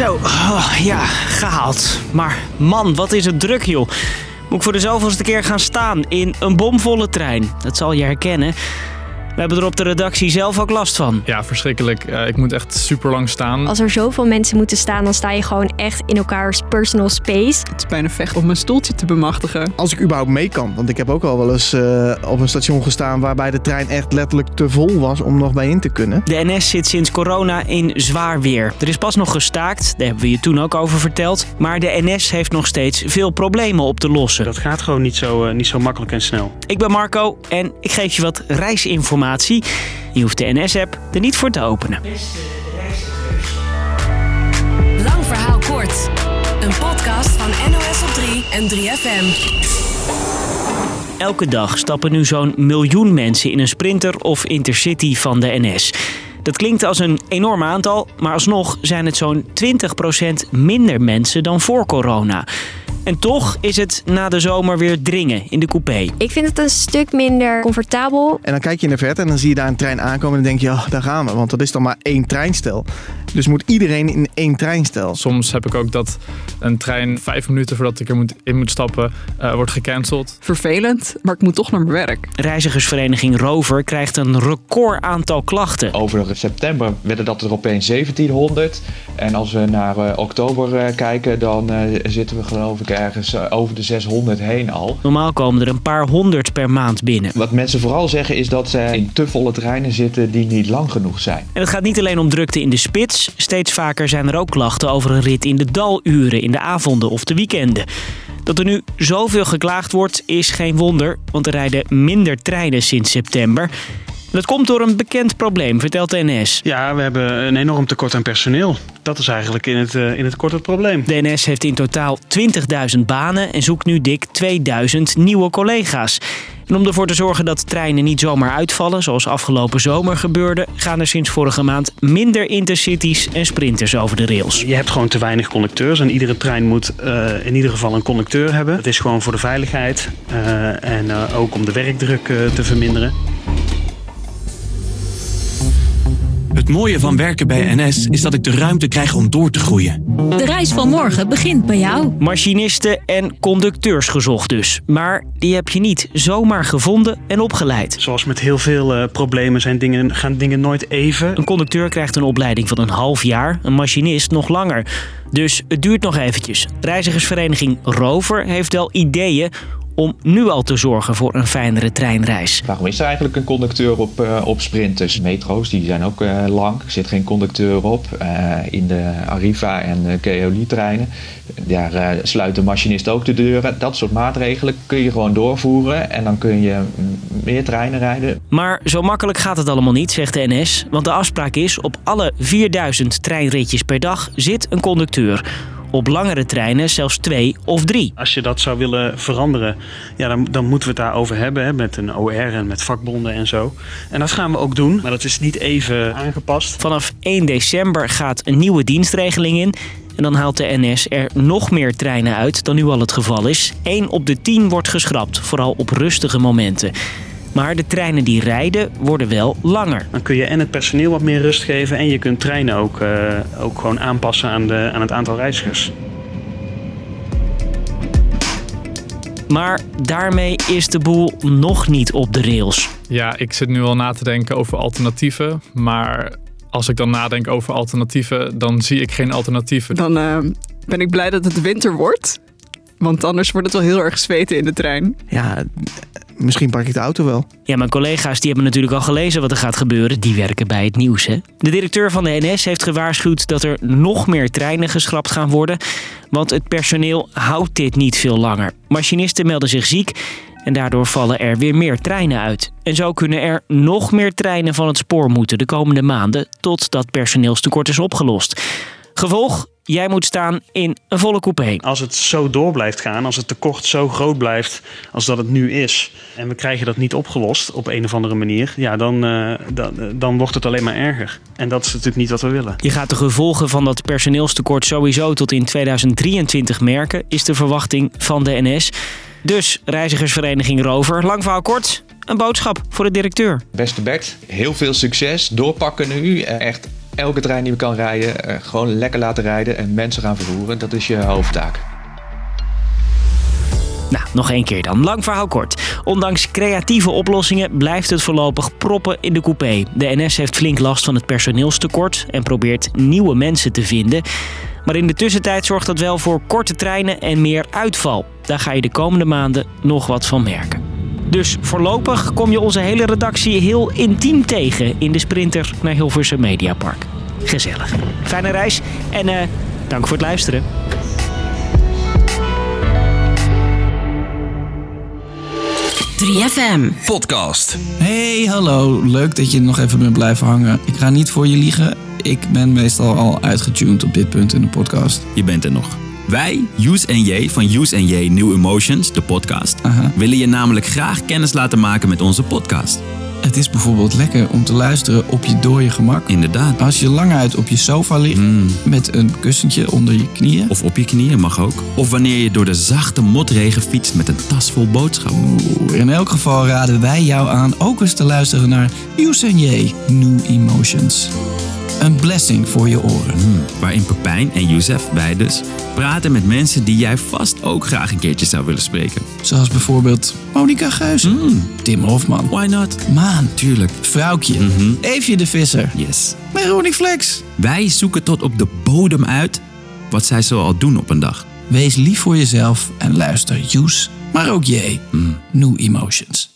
Zo, oh, ja, gehaald. Maar man, wat is het druk joh. Moet ik voor de zoveelste keer gaan staan in een bomvolle trein. Dat zal je herkennen. We hebben er op de redactie zelf ook last van. Ja, verschrikkelijk. Uh, ik moet echt super lang staan. Als er zoveel mensen moeten staan, dan sta je gewoon echt in elkaars personal space. Het is bijna vecht om mijn stoeltje te bemachtigen. Als ik überhaupt mee kan. Want ik heb ook al wel eens uh, op een station gestaan waarbij de trein echt letterlijk te vol was om nog bij in te kunnen. De NS zit sinds corona in zwaar weer. Er is pas nog gestaakt, daar hebben we je toen ook over verteld. Maar de NS heeft nog steeds veel problemen op te lossen. Dat gaat gewoon niet zo, uh, niet zo makkelijk en snel. Ik ben Marco en ik geef je wat reisinformatie. Je hoeft de NS-app er niet voor te openen. Lang verhaal kort. Een podcast van NOS op 3 en 3FM. Elke dag stappen nu zo'n miljoen mensen in een sprinter of intercity van de NS. Dat klinkt als een enorm aantal, maar alsnog zijn het zo'n 20% minder mensen dan voor corona. En toch is het na de zomer weer dringen in de coupé. Ik vind het een stuk minder comfortabel. En dan kijk je in de verte en dan zie je daar een trein aankomen en dan denk je, ja, daar gaan we. Want dat is dan maar één treinstel. Dus moet iedereen in één treinstel. Soms heb ik ook dat een trein vijf minuten voordat ik er moet, in moet stappen, uh, wordt gecanceld. Vervelend, maar ik moet toch naar mijn werk. Reizigersvereniging Rover krijgt een record aantal klachten. Over september werden dat er opeens 1700. En als we naar uh, oktober uh, kijken, dan zitten we geloof ik ergens over de 600 heen al. Normaal komen er een paar honderd per maand binnen. Wat mensen vooral zeggen is dat ze in te volle treinen zitten die niet lang genoeg zijn. En het gaat niet alleen om drukte in de spits. Steeds vaker zijn er ook klachten over een rit in de daluren, in de avonden of de weekenden. Dat er nu zoveel geklaagd wordt is geen wonder, want er rijden minder treinen sinds september. Dat komt door een bekend probleem, vertelt de NS. Ja, we hebben een enorm tekort aan personeel. Dat is eigenlijk in het, uh, in het kort het probleem. De NS heeft in totaal 20.000 banen en zoekt nu dik 2000 nieuwe collega's. En om ervoor te zorgen dat treinen niet zomaar uitvallen, zoals afgelopen zomer gebeurde, gaan er sinds vorige maand minder intercities en sprinters over de rails. Je hebt gewoon te weinig conducteurs en iedere trein moet uh, in ieder geval een conducteur hebben. Dat is gewoon voor de veiligheid uh, en uh, ook om de werkdruk te verminderen. Het mooie van werken bij NS is dat ik de ruimte krijg om door te groeien. De reis van morgen begint bij jou. Machinisten en conducteurs gezocht dus. Maar die heb je niet zomaar gevonden en opgeleid. Zoals met heel veel uh, problemen zijn dingen, gaan dingen nooit even. Een conducteur krijgt een opleiding van een half jaar, een machinist nog langer. Dus het duurt nog eventjes. Reizigersvereniging Rover heeft wel ideeën om nu al te zorgen voor een fijnere treinreis. Waarom is er eigenlijk een conducteur op, uh, op sprinters? Metro's die zijn ook uh, lang, er zit geen conducteur op. Uh, in de Arriva en de KEOLI-treinen, daar sluit de machinist ook de deuren. Dat soort maatregelen kun je gewoon doorvoeren en dan kun je meer treinen rijden. Maar zo makkelijk gaat het allemaal niet, zegt de NS. Want de afspraak is, op alle 4000 treinritjes per dag zit een conducteur. Op langere treinen zelfs twee of drie. Als je dat zou willen veranderen, ja, dan, dan moeten we het daarover hebben. Hè, met een OR en met vakbonden en zo. En dat gaan we ook doen, maar dat is niet even aangepast. Vanaf 1 december gaat een nieuwe dienstregeling in. En dan haalt de NS er nog meer treinen uit dan nu al het geval is. 1 op de 10 wordt geschrapt, vooral op rustige momenten. Maar de treinen die rijden worden wel langer. Dan kun je en het personeel wat meer rust geven en je kunt treinen ook, uh, ook gewoon aanpassen aan, de, aan het aantal reizigers. Maar daarmee is de boel nog niet op de rails. Ja, ik zit nu al na te denken over alternatieven. Maar als ik dan nadenk over alternatieven, dan zie ik geen alternatieven. Dan uh, ben ik blij dat het winter wordt. Want anders wordt het wel heel erg zweten in de trein. Ja, misschien pak ik de auto wel. Ja, mijn collega's die hebben natuurlijk al gelezen wat er gaat gebeuren. Die werken bij het nieuws. Hè? De directeur van de NS heeft gewaarschuwd dat er nog meer treinen geschrapt gaan worden. Want het personeel houdt dit niet veel langer. Machinisten melden zich ziek en daardoor vallen er weer meer treinen uit. En zo kunnen er nog meer treinen van het spoor moeten de komende maanden tot dat personeelstekort is opgelost. Gevolg? Jij moet staan in een volle coupé. Als het zo door blijft gaan, als het tekort zo groot blijft als dat het nu is, en we krijgen dat niet opgelost op een of andere manier, ja, dan, uh, dan, dan wordt het alleen maar erger. En dat is natuurlijk niet wat we willen. Je gaat de gevolgen van dat personeelstekort sowieso tot in 2023 merken, is de verwachting van de NS. Dus reizigersvereniging Rover, lang verhaal kort, een boodschap voor de directeur. Beste Bert, heel veel succes. Doorpakken nu. Echt elke trein die we kan rijden, eh, gewoon lekker laten rijden en mensen gaan vervoeren. Dat is je hoofdtaak. Nou, nog één keer dan. Lang verhaal kort. Ondanks creatieve oplossingen blijft het voorlopig proppen in de coupé. De NS heeft flink last van het personeelstekort en probeert nieuwe mensen te vinden. Maar in de tussentijd zorgt dat wel voor korte treinen en meer uitval. Daar ga je de komende maanden nog wat van merken. Dus voorlopig kom je onze hele redactie heel intiem tegen in de sprinter naar Hilversum Mediapark. Gezellig. Fijne reis en eh, dank voor het luisteren. 3FM. Podcast. Hey, hallo. Leuk dat je nog even bent blijven hangen. Ik ga niet voor je liegen. Ik ben meestal al uitgetuned op dit punt in de podcast. Je bent er nog. Wij, Use en J van Use en J New Emotions, de podcast, willen je namelijk graag kennis laten maken met onze podcast. Het is bijvoorbeeld lekker om te luisteren op je dode gemak. Inderdaad. Als je lang uit op je sofa ligt Mm. met een kussentje onder je knieën. Of op je knieën mag ook. Of wanneer je door de zachte motregen fietst met een tas vol boodschappen. Oeh, In elk geval raden wij jou aan ook eens te luisteren naar J New Emotions. Een blessing voor je oren. Mm, waarin Pepijn en Youssef, wij dus, praten met mensen die jij vast ook graag een keertje zou willen spreken. Zoals bijvoorbeeld Monica Geuze, Mm, Tim Hofman, why not? Maan, Tuurlijk. Vrouwtje, Mhm. Eefje de Visser, Yes. Veronique Flex. Wij zoeken tot op de bodem uit wat zij zoal doen op een dag. Wees lief voor jezelf en luister Use, maar ook J. Mm. New Emotions.